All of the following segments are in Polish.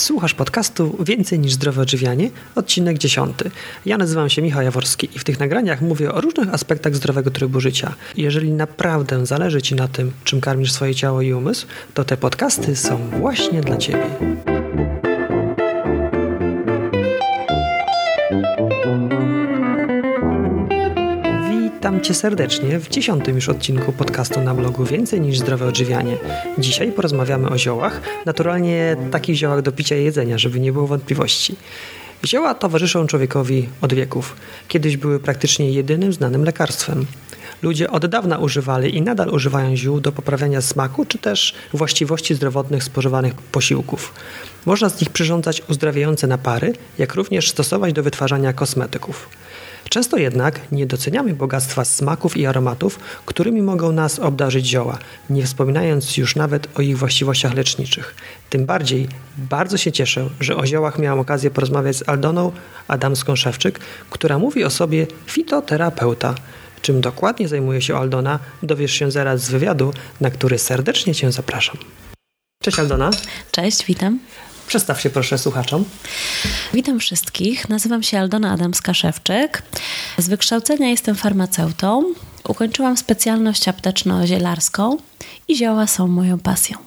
Słuchasz podcastu Więcej niż zdrowe odżywianie, odcinek 10. Ja nazywam się Michał Jaworski i w tych nagraniach mówię o różnych aspektach zdrowego trybu życia. Jeżeli naprawdę zależy Ci na tym, czym karmisz swoje ciało i umysł, to te podcasty są właśnie dla Ciebie. Cię serdecznie w dziesiątym już odcinku podcastu na blogu Więcej niż zdrowe odżywianie. Dzisiaj porozmawiamy o ziołach, naturalnie takich ziołach do picia i jedzenia, żeby nie było wątpliwości. Zioła towarzyszą człowiekowi od wieków. Kiedyś były praktycznie jedynym znanym lekarstwem. Ludzie od dawna używali i nadal używają ziół do poprawiania smaku czy też właściwości zdrowotnych spożywanych posiłków. Można z nich przyrządzać uzdrawiające napary, jak również stosować do wytwarzania kosmetyków. Często jednak nie doceniamy bogactwa smaków i aromatów, którymi mogą nas obdarzyć zioła, nie wspominając już nawet o ich właściwościach leczniczych. Tym bardziej bardzo się cieszę, że o ziołach miałam okazję porozmawiać z Aldoną Adamską-Szewczyk, która mówi o sobie fitoterapeuta. Czym dokładnie zajmuje się Aldona, dowiesz się zaraz z wywiadu, na który serdecznie Cię zapraszam. Cześć Aldona. Cześć, witam. Przedstaw się proszę słuchaczom. Witam wszystkich. Nazywam się Aldona Adamska-Szewczyk. Z wykształcenia jestem farmaceutą. Ukończyłam specjalność apteczno-zielarską i zioła są moją pasją.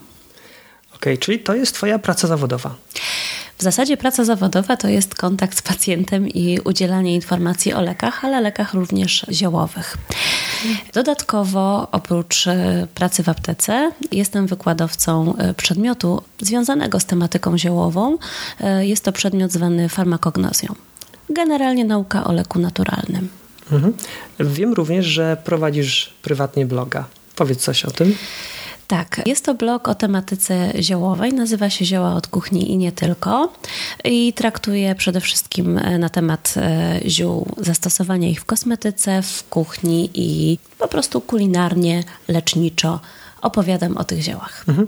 Okej, okay, czyli to jest Twoja praca zawodowa. W zasadzie praca zawodowa to jest kontakt z pacjentem i udzielanie informacji o lekach, ale lekach również ziołowych. Dodatkowo, oprócz e, pracy w aptece, jestem wykładowcą e, przedmiotu związanego z tematyką ziołową. E, jest to przedmiot zwany farmakognozją. Generalnie nauka o leku naturalnym. Mhm. Wiem również, że prowadzisz prywatnie bloga. Powiedz coś o tym. Tak, jest to blog o tematyce ziołowej, nazywa się Zioła od kuchni i nie tylko i traktuje przede wszystkim e, na temat e, ziół, zastosowania ich w kosmetyce, w kuchni i po prostu kulinarnie, leczniczo opowiadam o tych ziołach. Mhm.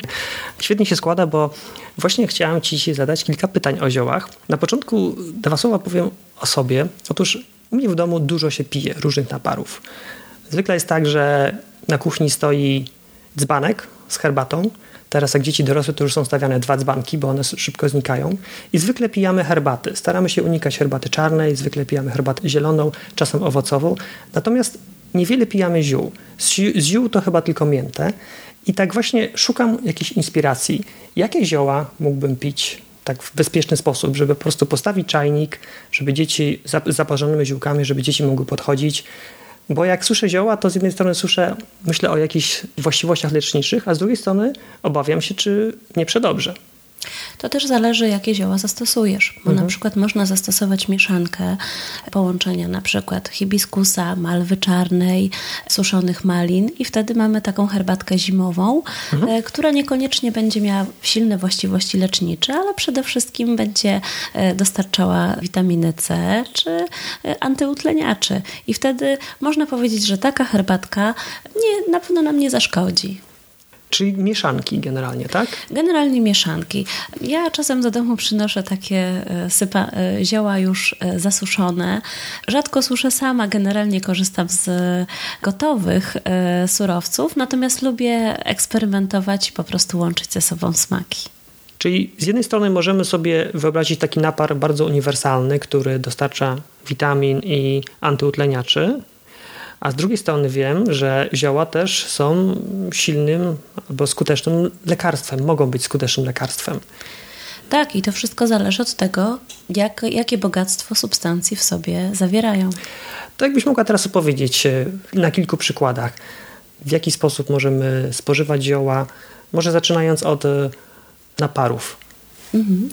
Świetnie się składa, bo właśnie chciałam Ci zadać kilka pytań o ziołach. Na początku dwa słowa powiem o sobie. Otóż u mnie w domu dużo się pije różnych naparów. Zwykle jest tak, że na kuchni stoi dzbanek z herbatą. Teraz jak dzieci dorosłe, to już są stawiane dwa dzbanki, bo one szybko znikają. I zwykle pijamy herbaty. Staramy się unikać herbaty czarnej, zwykle pijamy herbatę zieloną, czasem owocową. Natomiast niewiele pijamy ziół. Z ziół to chyba tylko miętę. I tak właśnie szukam jakiejś inspiracji. Jakie zioła mógłbym pić tak w bezpieczny sposób, żeby po prostu postawić czajnik, żeby dzieci z zaparzonymi ziółkami, żeby dzieci mogły podchodzić, bo jak suszę zioła, to z jednej strony suszę, myślę o jakichś właściwościach leczniczych, a z drugiej strony obawiam się, czy nie przedobrze. To też zależy, jakie zioła zastosujesz, bo mhm. na przykład można zastosować mieszankę połączenia na przykład hibiskusa, malwy czarnej, suszonych malin i wtedy mamy taką herbatkę zimową, mhm. E, która niekoniecznie będzie miała silne właściwości lecznicze, ale przede wszystkim będzie e, dostarczała witaminy C czy e, antyutleniaczy. I wtedy można powiedzieć, że taka herbatka nie, na pewno nam nie zaszkodzi. Czyli mieszanki generalnie, tak? Generalnie mieszanki. Ja czasem do domu przynoszę takie e, sypa, e, zioła już e, zasuszone. Rzadko suszę sama, generalnie korzystam z gotowych surowców, natomiast lubię eksperymentować i po prostu łączyć ze sobą smaki. Czyli z jednej strony możemy sobie wyobrazić taki napar bardzo uniwersalny, który dostarcza witamin i antyutleniaczy, a z drugiej strony wiem, że zioła też są silnym albo skutecznym lekarstwem, mogą być skutecznym lekarstwem. Tak, i to wszystko zależy od tego, jak, jakie bogactwo substancji w sobie zawierają. To jakbyś mogła teraz opowiedzieć e, na kilku przykładach, w jaki sposób możemy spożywać zioła, może zaczynając od e, naparów. Mhm.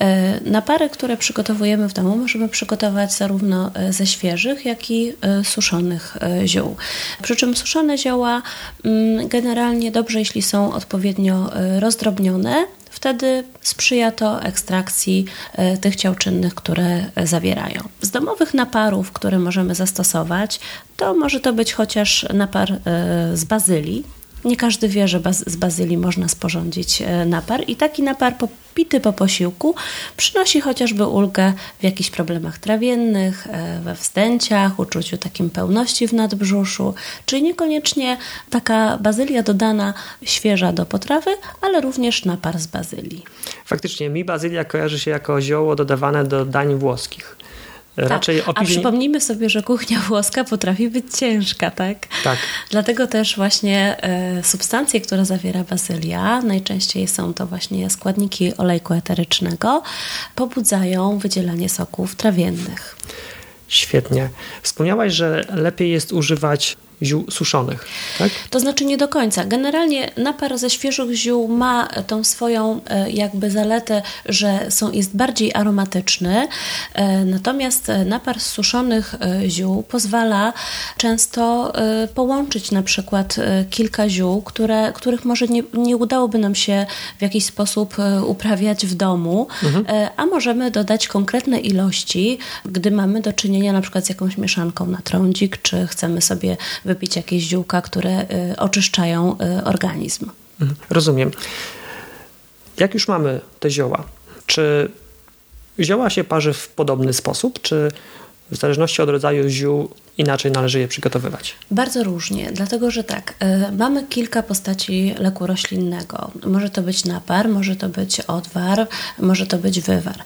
E, napary, które przygotowujemy w domu, możemy przygotować zarówno e, ze świeżych, jak i e, suszonych ziół. Przy czym suszone zioła mm, generalnie dobrze, jeśli są odpowiednio rozdrobnione, wtedy sprzyja to ekstrakcji tych ciał czynnych, które zawierają. Z domowych naparów, które możemy zastosować, to może to być chociaż napar z bazylii, Nie każdy wie, że baz z bazylii można sporządzić e, napar i taki napar popity po posiłku przynosi chociażby ulgę w jakichś problemach trawiennych, e, we wstęciach, uczuciu takim pełności w nadbrzuszu, czyli niekoniecznie taka bazylia dodana świeża do potrawy, ale również napar z bazylii. Faktycznie mi bazylia kojarzy się jako zioło dodawane do dań włoskich. Tak. Raczej A przypomnijmy sobie, że kuchnia włoska potrafi być ciężka, tak? Tak. Dlatego też właśnie e, substancje, które zawiera bazylia, najczęściej są to właśnie składniki olejku eterycznego, pobudzają wydzielanie soków trawiennych. Świetnie. Wspomniałaś, że lepiej jest używać ziół suszonych, tak? To znaczy nie do końca. Generalnie napar ze świeżych ziół ma tą swoją e, jakby zaletę, że są, jest bardziej aromatyczny, e, natomiast napar z suszonych e, ziół pozwala często połączyć na przykład kilka ziół, które, których może nie, nie udałoby nam się w jakiś sposób uprawiać w domu, mhm. a możemy dodać konkretne ilości, gdy mamy do czynienia na przykład z jakąś mieszanką na trądzik, czy chcemy sobie wypić jakieś ziółka, które y, oczyszczają y, organizm. Mhm, rozumiem. Jak już mamy te zioła, czy zioła się parzy w podobny sposób, czy w zależności od rodzaju ziół inaczej należy je przygotowywać? Bardzo różnie, dlatego że tak, y, mamy kilka postaci leku roślinnego. Może to być napar, może to być odwar, może to być wywar.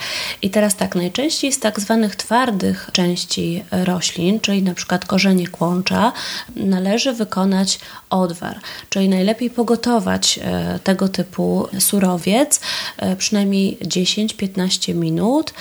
I teraz tak, najczęściej z tak zwanych twardych części roślin, czyli na przykład korzenie kłącza, należy wykonać odwar, czyli najlepiej pogotować y, tego typu surowiec y, przynajmniej 10-15 minut.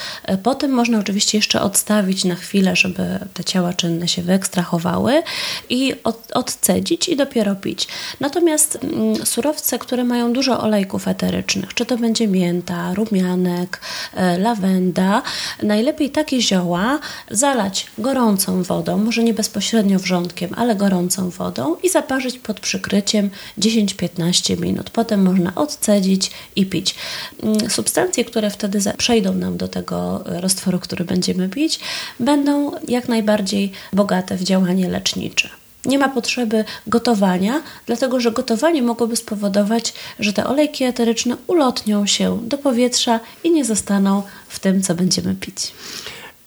Potem można oczywiście jeszcze odstawić na chwilę, żeby te ciała czynne się się wyekstrahowały i od, odcedzić i dopiero pić. Natomiast mm, surowce, które mają dużo olejków eterycznych, czy to będzie mięta, rumianek, e, lawenda, najlepiej takie zioła zalać gorącą wodą, może nie bezpośrednio wrzątkiem, ale gorącą wodą i zaparzyć pod przykryciem 10-15 minut. Potem można odcedzić i pić. Mm, substancje, które wtedy przejdą nam do tego roztworu, który będziemy pić, będą jak najbardziej bogate bogate w działanie lecznicze. Nie ma potrzeby gotowania, dlatego że gotowanie mogłoby spowodować, że te olejki eteryczne ulotnią się do powietrza i nie zostaną w tym, co będziemy pić.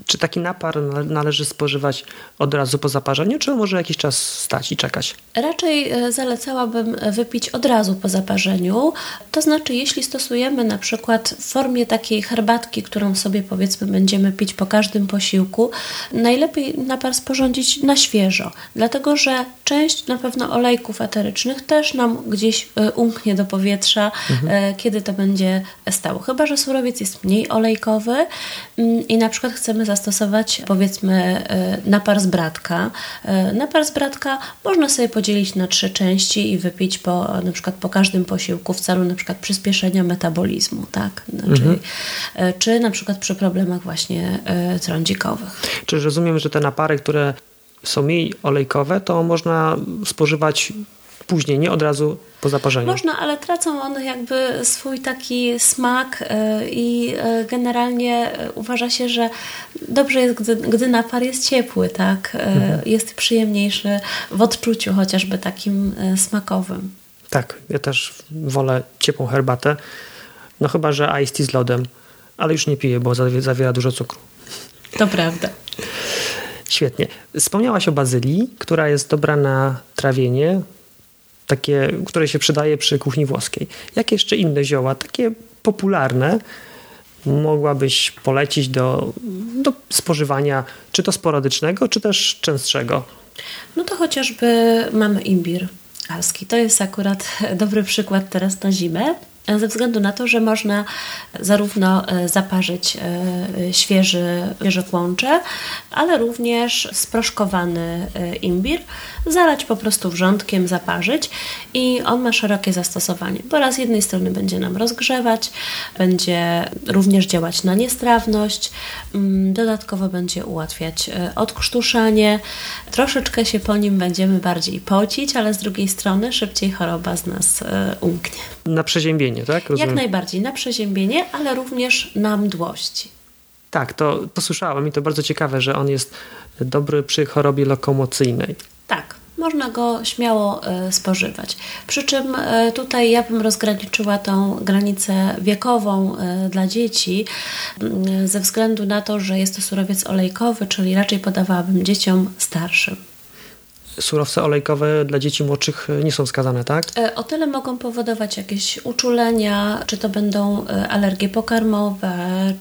Czy taki napar należy spożywać od razu po zaparzeniu, czy może jakiś czas stać i czekać? Raczej e, zalecałabym wypić od razu po zaparzeniu. To znaczy, jeśli stosujemy na przykład w formie takiej herbatki, którą sobie powiedzmy będziemy pić po każdym posiłku, najlepiej napar sporządzić na świeżo, dlatego że część na pewno olejków eterycznych też nam gdzieś e, umknie do powietrza, mhm. E, kiedy to będzie stało. Chyba, że surowiec jest mniej olejkowy mm, i na przykład chcemy zastosować powiedzmy e, napar z bratka. E, napar z bratka można sobie podzielić na trzy części i wypić po, na przykład po każdym posiłku w celu na przykład przyspieszenia metabolizmu, tak? Znaczy, mhm. Czy na przykład przy problemach właśnie trądzikowych. Czy rozumiem, że te napary, które są mniej olejkowe, to można spożywać później, nie od razu po zaparzeniu. Można, ale tracą one jakby swój taki smak e, i e, generalnie e, uważa się, że dobrze jest, gdy, gdy napar jest ciepły, tak? Mhm. Jest przyjemniejszy w odczuciu chociażby takim smakowym. Tak, ja też wolę ciepłą herbatę. No chyba, że iced tea z lodem, ale już nie piję, bo zawiera dużo cukru. To prawda. Świetnie. Wspomniałaś o bazylii, która jest dobra na trawienie, takie, które się przydaje przy kuchni włoskiej. Jakie jeszcze inne zioła, takie popularne, mogłabyś polecić do, do spożywania, czy to sporadycznego, czy też częstszego? No to chociażby mamy imbir alski. To jest akurat dobry przykład teraz na zimę ze względu na to, że można zarówno e, zaparzyć e, świeży, świeże kłącze, ale również sproszkowany e, imbir, zalać po prostu wrzątkiem, zaparzyć i on ma szerokie zastosowanie, bo raz z jednej strony będzie nam rozgrzewać, będzie również działać na niestrawność, mm, dodatkowo będzie ułatwiać odkrztuszanie, troszeczkę się po nim będziemy bardziej pocić, ale z drugiej strony szybciej choroba z nas umknie. Na przeziębienie, tak? Rozumiem. Jak najbardziej, na przeziębienie, ale również na mdłości. Tak, to posłyszałem i to bardzo ciekawe, że on jest dobry przy chorobie lokomocyjnej. Tak, można go śmiało spożywać. Przy czym tutaj ja bym rozgraniczyła tą granicę wiekową dla dzieci mm, ze względu na to, że jest to surowiec olejkowy, czyli raczej podawałabym dzieciom starszym surowce olejkowe dla dzieci młodszych e, nie są wskazane, tak? E, o tyle mogą powodować jakieś uczulenia, czy to będą e, alergie pokarmowe,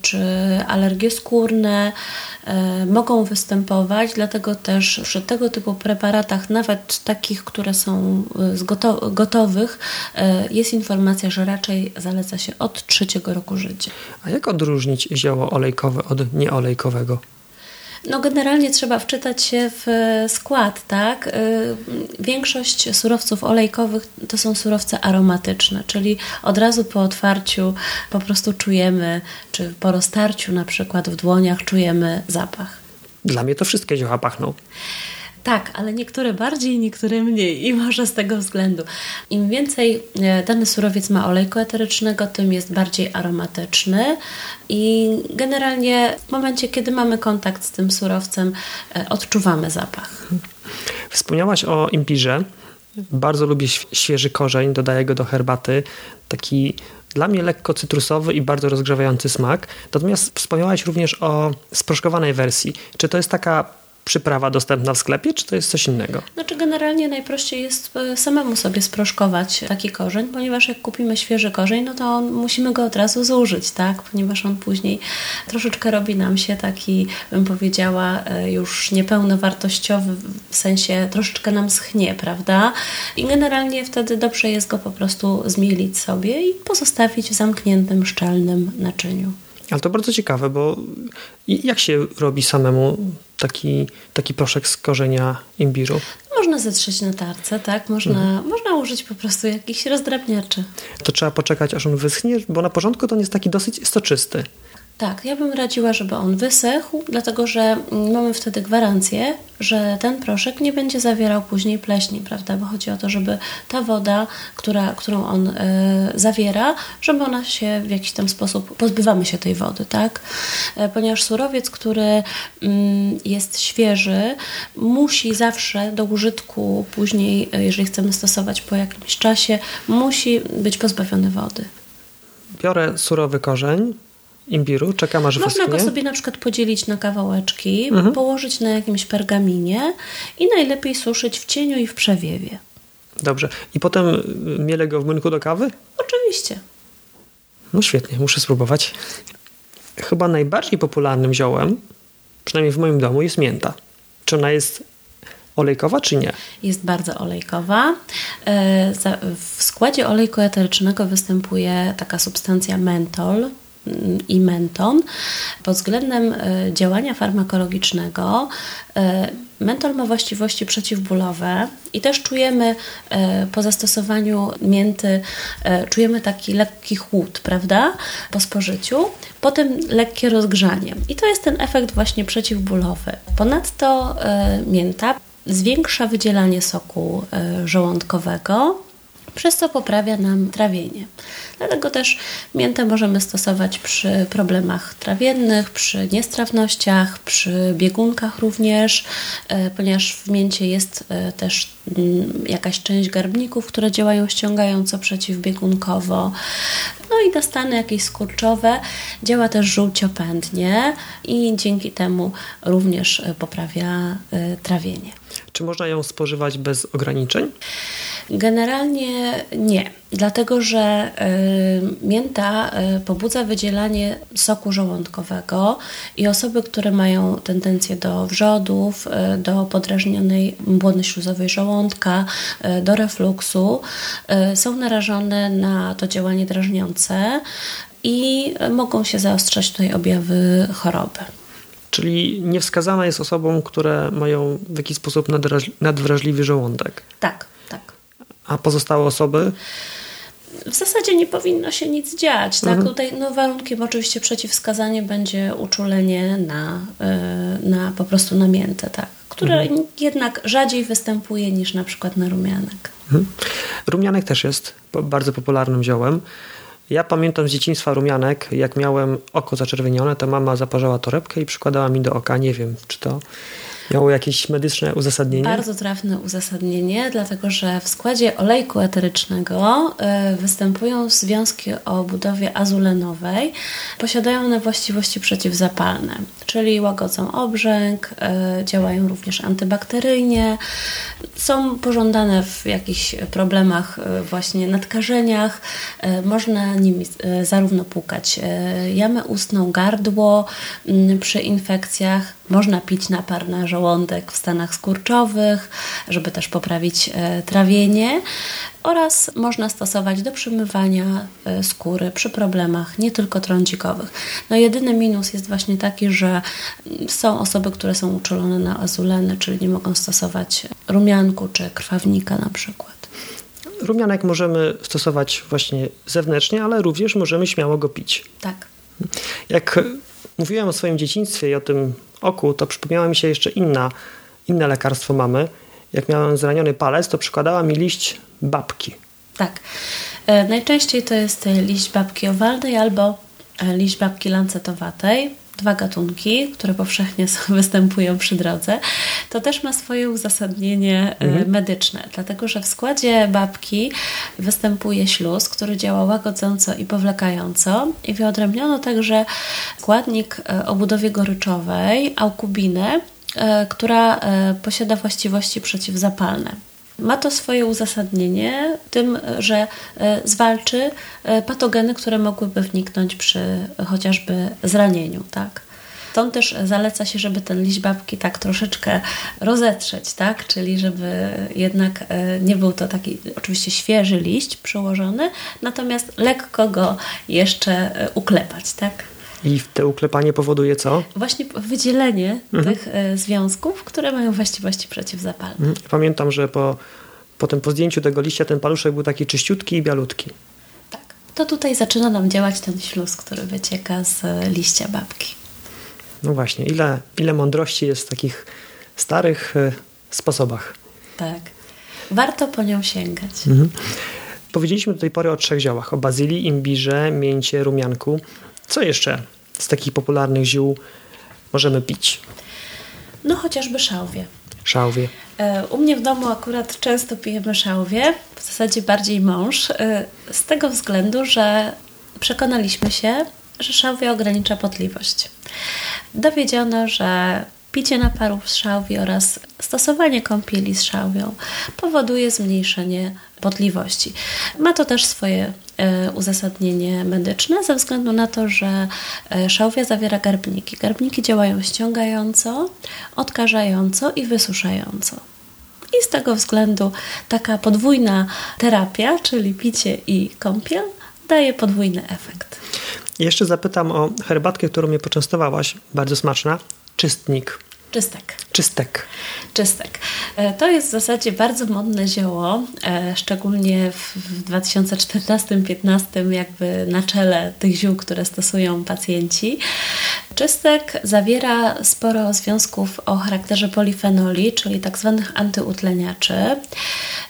czy alergie skórne, mogą występować, dlatego też przy tego typu preparatach, nawet takich, które są z gotowych, jest informacja, że raczej zaleca się od trzeciego roku życia. A jak odróżnić zioło olejkowe od nieolejkowego? No generalnie trzeba wczytać się w skład, tak? Y, większość surowców olejkowych to są surowce aromatyczne, czyli od razu po otwarciu po prostu czujemy, czy po roztarciu na przykład w dłoniach czujemy zapach. Dla mnie to wszystkie zioła pachną. Tak, ale niektóre bardziej, niektóre mniej i może z tego względu. Im więcej e, dany surowiec ma olejku eterycznego, tym jest bardziej aromatyczny i generalnie w momencie, kiedy mamy kontakt z tym surowcem, e, odczuwamy zapach. Wspomniałaś o imbirze. Bardzo lubię świeży korzeń, dodaję go do herbaty. Taki dla mnie lekko cytrusowy i bardzo rozgrzewający smak. Natomiast wspomniałaś również o sproszkowanej wersji. Czy to jest taka przyprawa dostępna w sklepie, czy to jest coś innego? Znaczy generalnie najprościej jest e, samemu sobie sproszkować taki korzeń, ponieważ jak kupimy świeży korzeń, no to musimy go od razu zużyć, tak? Ponieważ on później troszeczkę robi nam się taki, bym powiedziała, e, już niepełnowartościowy, w sensie troszeczkę nam schnie, prawda? I generalnie wtedy dobrze jest go po prostu zmielić sobie i pozostawić w zamkniętym, szczelnym naczyniu. Ale to bardzo ciekawe, bo jak się robi samemu taki, taki proszek z korzenia imbiru? Można zetrzeć na tarce, tak? Można, mhm. można użyć po prostu jakichś rozdrabniaczy. To trzeba poczekać, aż on wyschnie, bo na początku to on jest taki dosyć soczysty. Tak, ja bym radziła, żeby on wysechł, dlatego że mamy wtedy gwarancję, że ten proszek nie będzie zawierał później pleśni, prawda? Bo chodzi o to, żeby ta woda, która, którą on y, zawiera, żeby ona się w jakiś tam sposób, pozbywamy się tej wody, tak? Y, ponieważ surowiec, który y, jest świeży, musi zawsze do użytku później, jeżeli chcemy stosować po jakimś czasie, musi być pozbawiony wody. Biorę surowy korzeń, imbiru? Czekam aż Można wyschnie. go sobie na przykład podzielić na kawałeczki, mhm. położyć na jakimś pergaminie i najlepiej suszyć w cieniu i w przewiewie. Dobrze. I potem y, mielę go w młynku do kawy? Oczywiście. No świetnie, muszę spróbować. Chyba najbardziej popularnym ziołem, przynajmniej w moim domu, jest mięta. Czy ona jest olejkowa, czy nie? Jest bardzo olejkowa. E, w składzie olejku eterycznego występuje taka substancja mentol, i menton. Pod względem e, działania farmakologicznego e, mentol ma właściwości przeciwbólowe i też czujemy e, po zastosowaniu mięty, czujemy taki lekki chłód, prawda, po spożyciu, potem lekkie rozgrzanie. I to jest ten efekt właśnie przeciwbólowy. Ponadto mięta zwiększa wydzielanie soku żołądkowego, przez co poprawia nam trawienie. Dlatego też miętę możemy stosować przy problemach trawiennych, przy niestrawnościach, przy biegunkach również, e, ponieważ w mięcie jest e, też mm, jakaś część garbników, które działają ściągająco przeciwbiegunkowo. No i na stany jakieś skurczowe działa też żółciopędnie i dzięki temu również e, poprawia trawienie. Czy można ją spożywać bez ograniczeń? Generalnie nie, dlatego że y, mięta y, pobudza wydzielanie soku żołądkowego i osoby, które mają tendencję do wrzodów, y, do podrażnionej błony śluzowej żołądka, do refluksu, są narażone na to działanie drażniące i mogą się zaostrzać tutaj objawy choroby. Czyli niewskazana jest osobom, które mają w jakiś sposób nadwrażliwy żołądek. Tak. A pozostałe osoby? W zasadzie nie powinno się nic dziać. Tak? Mhm. Tutaj no, warunkiem oczywiście przeciwwskazanie będzie uczulenie na, yy, na po prostu na miętę, tak? które mhm. jednak rzadziej występuje niż na przykład na rumianek. Mhm. Rumianek też jest bardzo popularnym ziołem. Ja pamiętam z dzieciństwa rumianek, jak miałem oko zaczerwienione, to mama zaparzała torebkę i przykładała mi do oka. Nie wiem, czy to Miało jakieś medyczne uzasadnienie? Bardzo trafne uzasadnienie, dlatego że w składzie olejku eterycznego y, występują związki o budowie azulenowej. Posiadają one właściwości przeciwzapalne, czyli łagodzą obrzęk, y, działają również antybakteryjnie, są pożądane w jakichś problemach, y, właśnie nadkażeniach. Można nimi zarówno płukać jamę ustną, gardło przy infekcjach, można pić napar na żołądek w stanach skurczowych, żeby też poprawić e, trawienie oraz można stosować do przymywania e, skóry przy problemach nie tylko trądzikowych. No jedyny minus jest właśnie taki, że są osoby, które są uczulone na azuleny, czyli nie mogą stosować rumianku czy krwawnika na przykład. Rumianek możemy stosować właśnie zewnętrznie, ale również możemy śmiało go pić. Tak. Jak mówiłem o swoim dzieciństwie i o tym oku, to przypomniała mi się jeszcze inna, inne lekarstwo mamy. Jak miałem zraniony palec, to przykładała mi liść babki. Tak. E, najczęściej to jest liść babki owalnej albo e, liść babki lancetowatej dwa gatunki, które powszechnie występują przy drodze, to też ma swoje uzasadnienie e, mhm. medyczne, dlatego że w składzie babki występuje śluz, który działa łagodząco i powlekająco i wyodrębniono także składnik e, o budowie goryczowej, aukubinę, e, która posiada właściwości przeciwzapalne. Ma to swoje uzasadnienie tym, że zwalczy patogeny, które mogłyby wniknąć przy chociażby zranieniu. Tak? Stąd też zaleca się, żeby ten liść babki tak troszeczkę rozetrzeć, tak? Czyli żeby jednak e, nie był to taki oczywiście świeży liść przyłożony, natomiast lekko go jeszcze e, uklepać, tak? I te uklepanie powoduje co? Właśnie wydzielenie mhm. tych e, związków, które mają właściwości przeciwzapalne. Mhm. Pamiętam, że po, potem po zdjęciu tego liścia ten paluszek był taki czyściutki i bialutki. Tak. To tutaj zaczyna nam działać ten śluz, który wycieka z liścia babki. No właśnie, ile, ile mądrości jest w takich starych y, sposobach. Tak. Warto po nią sięgać. Mhm. Powiedzieliśmy do tej pory o trzech ziołach: o bazylii, imbirze, mięcie, rumianku. Co jeszcze z takich popularnych ziół możemy pić? No chociażby szałwie. Szałwie. E, u mnie w domu akurat często pijemy szałwie, w zasadzie bardziej mąż, e, z tego względu, że przekonaliśmy się, że szałwia ogranicza potliwość. Dowiedziono, że picie naparów z szałwi oraz stosowanie kąpieli z szałwią powoduje zmniejszenie potliwości. Ma to też swoje e, uzasadnienie medyczne ze względu na to, że e, szałwia zawiera garbniki. Garbniki działają ściągająco, odkażająco i wysuszająco. I z tego względu taka podwójna terapia, czyli picie i kąpiel, daje podwójny efekt. Jeszcze zapytam o herbatkę, którą mnie poczęstowałaś. Bardzo smaczna. Czystnik. Czystek. Czystek. Czystek. E, to jest w zasadzie bardzo modne zioło, e, szczególnie w 2014-2015 jakby na czele tych ziół, które stosują pacjenci. Czystek zawiera sporo związków o charakterze polifenoli, czyli tzw. Tak antyutleniaczy.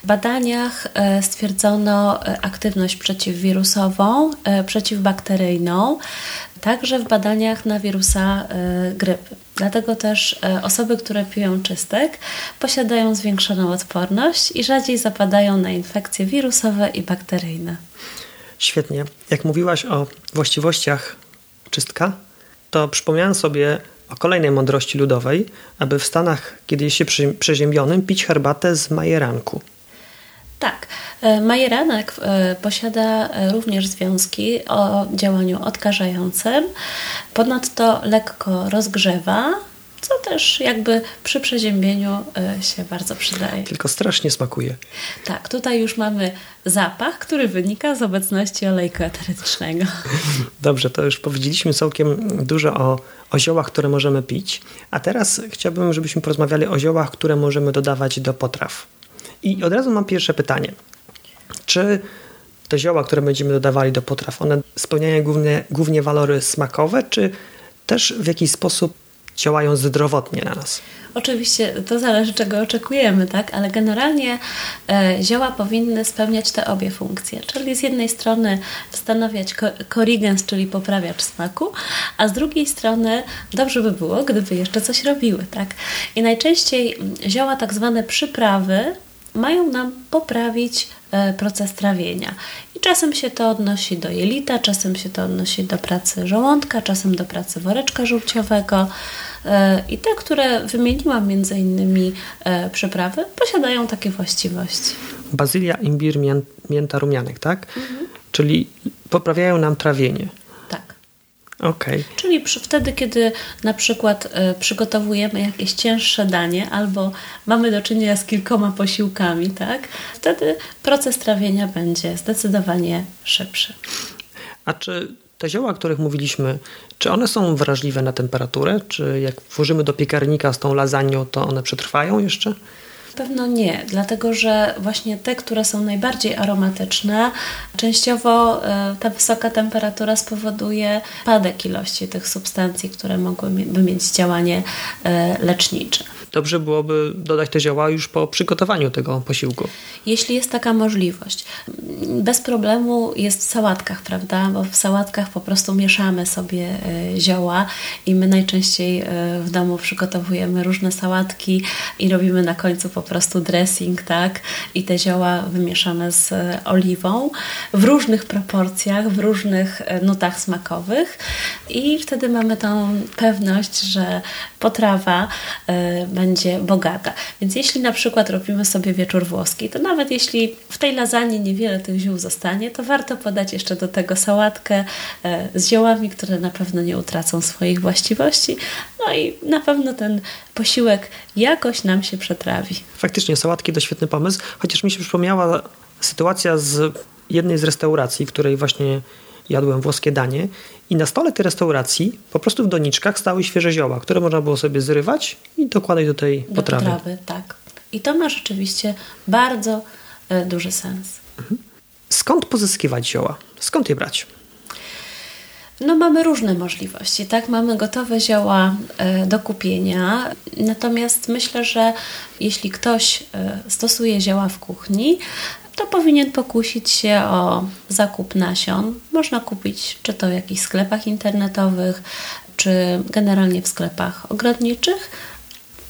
W badaniach e, stwierdzono aktywność przeciwwirusową, przeciwbakteryjną, także w badaniach na wirusa grypy. Dlatego też e, osoby, które piją czystek, posiadają zwiększoną odporność i rzadziej zapadają na infekcje wirusowe i bakteryjne. Świetnie. Jak mówiłaś o właściwościach czystka, to przypomniałem sobie o kolejnej mądrości ludowej, aby w Stanach, kiedy jest się przeziębionym, pić herbatę z majeranku. Tak. E, majeranek e, posiada e, również związki o działaniu odkażającym. Ponadto lekko rozgrzewa, co też jakby przy przeziębieniu się bardzo przydaje. Tylko strasznie smakuje. Tak, tutaj już mamy zapach, który wynika z obecności olejku eterycznego. Dobrze, to już powiedzieliśmy całkiem dużo o, o ziołach, które możemy pić, a teraz chciałbym, żebyśmy porozmawiali o ziołach, które możemy dodawać do potraw. I od razu mam pierwsze pytanie. Czy te zioła, które będziemy dodawali do potraw, one spełniają głównie, głównie walory smakowe, czy też w jakiś sposób działają zdrowotnie na nas? Oczywiście to zależy, czego oczekujemy, tak? ale generalnie e, zioła powinny spełniać te obie funkcje. Czyli z jednej strony stanowiać korrigens, czyli poprawiacz smaku, a z drugiej strony dobrze by było, gdyby jeszcze coś robiły. Tak? I najczęściej zioła, tak zwane przyprawy, mają nam poprawić e, proces trawienia. I czasem się to odnosi do jelita, czasem się to odnosi do pracy żołądka, czasem do pracy woreczka żółciowego. E, I te, które wymieniłam między innymi e, przyprawy, posiadają takie właściwości. Bazylia, imbir, mięta, rumianek, tak? Mhm. Czyli poprawiają nam trawienie. Okay. Czyli przy, wtedy, kiedy na przykład y, przygotowujemy jakieś cięższe danie albo mamy do czynienia z kilkoma posiłkami, tak? Wtedy proces trawienia będzie zdecydowanie szybszy. A czy te zioła, o których mówiliśmy, czy one są wrażliwe na temperaturę? Czy jak włożymy do piekarnika z tą lasagną, to one przetrwają jeszcze? Pewno nie, dlatego że właśnie te, które są najbardziej aromatyczne, częściowo e, ta wysoka temperatura spowoduje spadek ilości tych substancji, które mogłyby mieć działanie e, lecznicze dobrze byłoby dodać te zioła już po przygotowaniu tego posiłku. Jeśli jest taka możliwość. Bez problemu jest w sałatkach, prawda? Bo w sałatkach po prostu mieszamy sobie e, zioła i my najczęściej e, w domu przygotowujemy różne sałatki i robimy na końcu po prostu dressing, tak? I te zioła wymieszane z e, oliwą w różnych proporcjach, w różnych nutach smakowych i wtedy mamy tą pewność, że potrawa będzie bogata. Więc jeśli na przykład robimy sobie wieczór włoski, to nawet jeśli w tej lasagne niewiele tych ziół zostanie, to warto podać jeszcze do tego sałatkę e, z ziołami, które na pewno nie utracą swoich właściwości. No i na pewno ten posiłek jakoś nam się przetrawi. Faktycznie, sałatki to świetny pomysł, chociaż mi się przypomniała sytuacja z jednej z restauracji, której właśnie jadłem włoskie danie i na stole tej restauracji po prostu w doniczkach stały świeże zioła, które można było sobie zrywać i dokładać do tej do potrawy. potrawy. Tak. I to ma rzeczywiście bardzo e, duży sens. Mhm. Skąd pozyskiwać zioła? Skąd je brać? No, mamy różne możliwości, tak? Mamy gotowe zioła e, do kupienia, natomiast myślę, że jeśli ktoś e, stosuje zioła w kuchni, to powinien pokusić się o zakup nasion. Można kupić czy to w jakichś sklepach internetowych, czy generalnie w sklepach ogrodniczych,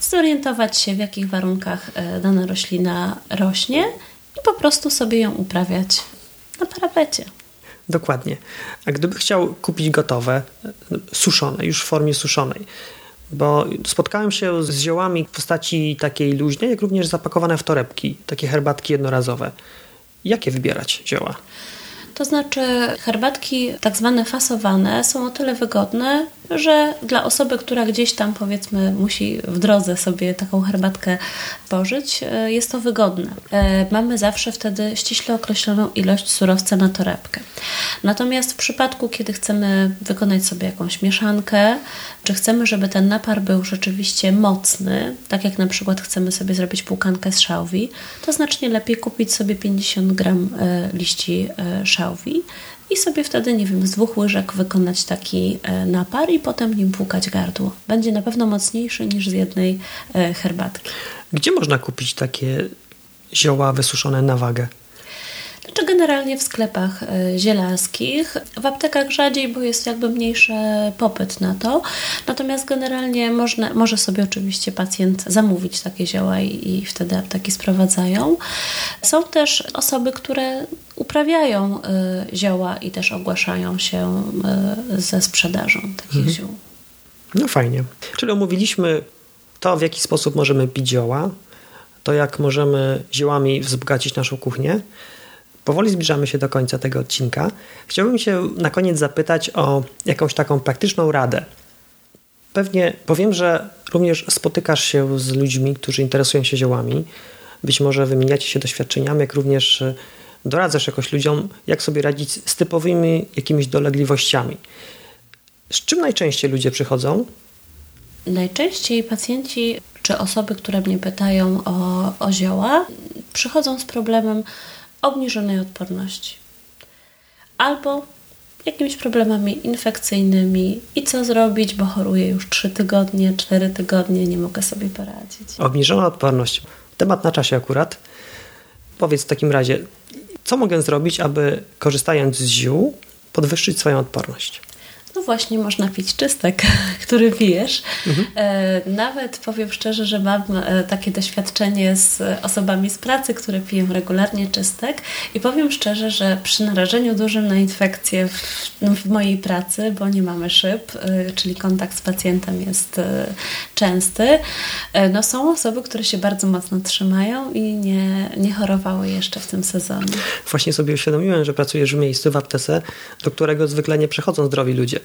zorientować się w jakich warunkach e, dana roślina rośnie i po prostu sobie ją uprawiać na parapecie. Dokładnie. A gdyby chciał kupić gotowe, e, suszone, już w formie suszonej, bo spotkałem się z ziołami w postaci takiej luźnej, jak również zapakowane w torebki, takie herbatki jednorazowe. Jakie wybierać zioła? To znaczy, herbatki tak zwane fasowane są o tyle wygodne, że dla osoby, która gdzieś tam powiedzmy musi w drodze sobie taką herbatkę pożyć, e, jest to wygodne. E, mamy zawsze wtedy ściśle określoną ilość surowca na torebkę. Natomiast w przypadku, kiedy chcemy wykonać sobie jakąś mieszankę, czy chcemy, żeby ten napar był rzeczywiście mocny, tak jak na przykład chcemy sobie zrobić półkankę z szałwi, to znacznie lepiej kupić sobie 50 gram e, liści szałwi i sobie wtedy, nie wiem, z dwóch łyżek wykonać taki e, napar i potem nim płukać gardło. Będzie na pewno mocniejszy niż z jednej e, herbatki. Gdzie można kupić takie zioła wysuszone na wagę? Znaczy generalnie w sklepach e, zielarskich, w aptekach rzadziej, bo jest jakby mniejszy popyt na to. Natomiast generalnie można, może sobie oczywiście pacjent zamówić takie zioła i, i wtedy apteki sprowadzają. Są też osoby, które uprawiają y, zioła i też ogłaszają się y, ze sprzedażą takich mhm. ziół. No fajnie. Czyli omówiliśmy to, w jaki sposób możemy pić zioła, to jak możemy ziołami wzbogacić naszą kuchnię. Powoli zbliżamy się do końca tego odcinka. Chciałbym się na koniec zapytać o jakąś taką praktyczną radę. Pewnie powiem, że również spotykasz się z ludźmi, którzy interesują się ziołami. Być może wymieniacie się doświadczeniami, jak również doradzasz jakoś ludziom, jak sobie radzić z typowymi jakimiś dolegliwościami. Z czym najczęściej ludzie przychodzą? Najczęściej pacjenci czy osoby, które mnie pytają o, o zioła, przychodzą z problemem obniżonej odporności. Albo jakimiś problemami infekcyjnymi i co zrobić, bo choruję już 3 tygodnie, 4 tygodnie, nie mogę sobie poradzić. Obniżona odporność. Temat na czasie akurat. Powiedz w takim razie, co mogę zrobić, aby korzystając z ziół podwyższyć swoją odporność? No właśnie, można pić czystek, który pijesz. Mhm. E, nawet powiem szczerze, że mam e, takie doświadczenie z osobami z pracy, które piją regularnie czystek i powiem szczerze, że przy narażeniu dużym na infekcję w, no, w mojej pracy, bo nie mamy szyb, e, czyli kontakt z pacjentem jest częsty, no są osoby, które się bardzo mocno trzymają i nie, nie chorowały jeszcze w tym sezonie. Właśnie sobie uświadomiłem, że pracujesz w miejscu, w aptece, do którego zwykle nie przychodzą zdrowi ludzie.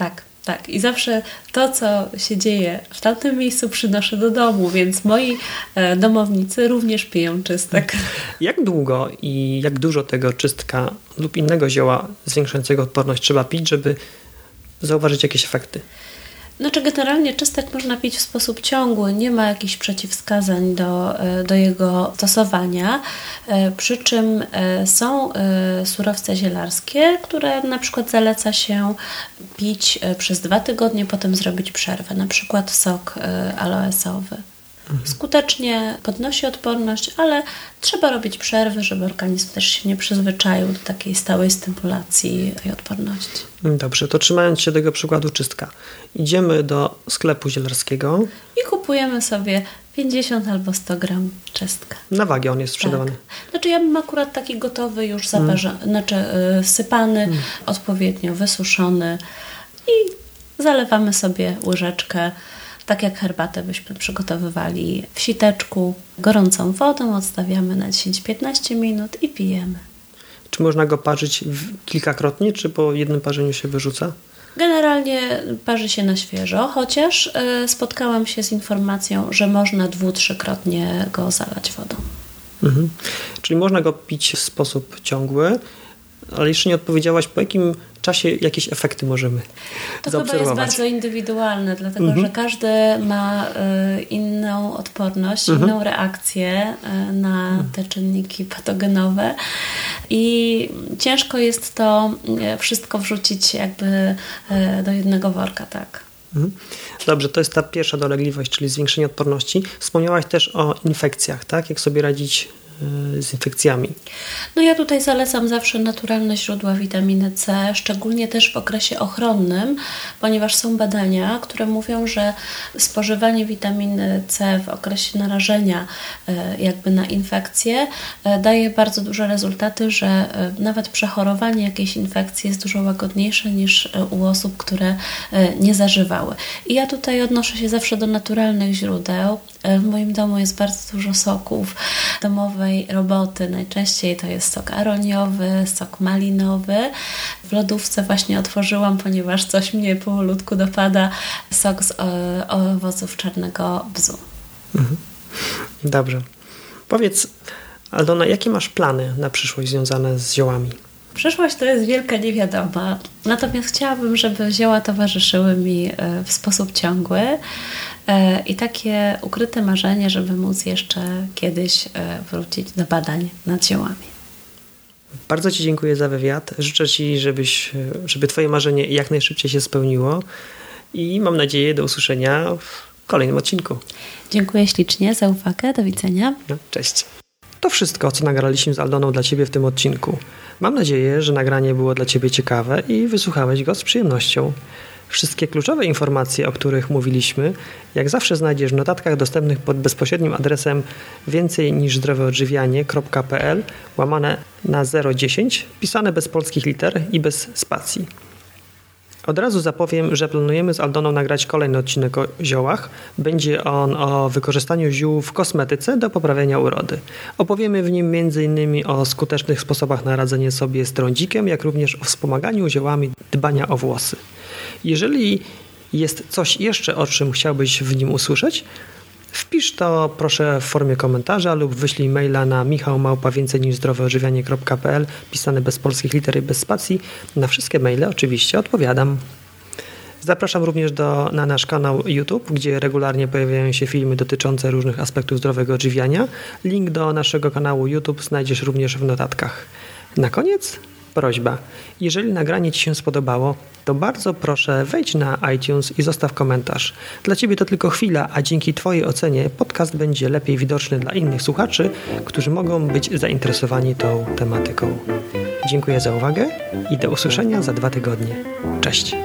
Tak, tak. I zawsze to, co się dzieje w tamtym miejscu, przynoszę do domu, więc moi e, domownicy również piją czystek. Jak długo i jak dużo tego czystka lub innego zioła zwiększającego odporność trzeba pić, żeby zauważyć jakieś efekty? Znaczy generalnie czystek można pić w sposób ciągły, nie ma jakichś przeciwwskazań do, e, do jego stosowania, e, przy czym e, są surowce zielarskie, które na przykład zaleca się pić przez dwa tygodnie, potem zrobić przerwę, na przykład sok aloesowy. Skutecznie podnosi odporność, ale trzeba robić przerwy, żeby organizm też się nie przyzwyczaił do takiej stałej stymulacji tej odporności. Dobrze, to trzymając się tego przykładu czystka, idziemy do sklepu zielarskiego i kupujemy sobie 50 albo 100 gram czystka. Na wagę on jest sprzedawany. Tak. Znaczy ja mam akurat taki gotowy, już zaparzony, mm. znaczy yy, sypany, mm. odpowiednio wysuszony i zalewamy sobie łyżeczkę tak jak herbatę byśmy przygotowywali w siteczku, gorącą wodą, odstawiamy na 10-15 minut i pijemy. Czy można go parzyć kilkakrotnie, czy po jednym parzeniu się wyrzuca? Generalnie parzy się na świeżo, chociaż y, spotkałam się z informacją, że można dwu, trzykrotnie go zalać wodą. Mhm. Czyli można go pić w sposób ciągły, ale jeszcze nie odpowiedziałaś, po jakim czasie jakieś efekty możemy to zaobserwować. To chyba jest bardzo indywidualne, dlatego mhm. że każdy ma y, inną odporność, mhm. inną reakcję y, na mhm. te czynniki patogenowe i ciężko jest to y, wszystko wrzucić jakby do jednego worka, tak. Mhm. Dobrze, to jest ta pierwsza dolegliwość, czyli zwiększenie odporności. Wspomniałaś też o infekcjach, tak? Jak sobie radzić z infekcjami. No ja tutaj zalecam zawsze naturalne źródła witaminy C, szczególnie też w okresie ochronnym, ponieważ są badania, które mówią, że spożywanie witaminy C w okresie narażenia y, jakby na infekcję y, daje bardzo duże rezultaty, że nawet przechorowanie jakiejś infekcji jest dużo łagodniejsze niż u osób, które nie zażywały. I ja tutaj odnoszę się zawsze do naturalnych źródeł. W moim domu jest bardzo dużo soków domowej roboty. Najczęściej to jest sok aroniowy, sok malinowy. W lodówce właśnie otworzyłam, ponieważ coś mnie powolutku dopada, sok z e, owoców czarnego bzu. Mhm. Dobrze. Powiedz, Aldona, jakie masz plany na przyszłość związane z ziołami? Przyszłość to jest wielka niewiadoma. Natomiast chciałabym, żeby zioła towarzyszyły mi e, w sposób ciągły i takie ukryte marzenie, żeby móc jeszcze kiedyś e, wrócić do badań nad ziołami. Bardzo Ci dziękuję za wywiad. Życzę Ci, żebyś, żeby Twoje marzenie jak najszybciej się spełniło i mam nadzieję do usłyszenia w kolejnym odcinku. Dziękuję ślicznie za uwagę. Do widzenia. No, cześć. To wszystko, co nagraliśmy z Aldoną dla Ciebie w tym odcinku. Mam nadzieję, że nagranie było dla Ciebie ciekawe i wysłuchałeś go z przyjemnością. Wszystkie kluczowe informacje, o których mówiliśmy, jak zawsze znajdziesz w notatkach dostępnych pod bezpośrednim adresem więcej niż zdroweodżywianie.pl łamane na 010, pisane bez polskich liter i bez spacji. Od razu zapowiem, że planujemy z Aldoną nagrać kolejny odcinek o ziołach. Będzie on o wykorzystaniu ziół w kosmetyce do poprawienia urody. Opowiemy w nim m.in. o skutecznych sposobach na radzenie sobie z trądzikiem, jak również o wspomaganiu ziołami dbania o włosy. Jeżeli jest coś jeszcze, o czym chciałbyś w nim usłyszeć, Wpisz to proszę w formie komentarza lub wyślij maila na michałmałpa więcej niż zdroweodżywianie.pl pisane bez polskich liter i bez spacji. Na wszystkie maile oczywiście odpowiadam. Zapraszam również do, na nasz kanał YouTube, gdzie regularnie pojawiają się filmy dotyczące różnych aspektów zdrowego odżywiania. Link do naszego kanału YouTube znajdziesz również w notatkach. Na koniec prośba. Jeżeli nagranie Ci się spodobało, to bardzo proszę wejdź na iTunes i zostaw komentarz. Dla Ciebie to tylko chwila, a dzięki Twojej ocenie podcast będzie lepiej widoczny dla innych słuchaczy, którzy mogą być zainteresowani tą tematyką. Dziękuję za uwagę i do usłyszenia za dwa tygodnie. Cześć!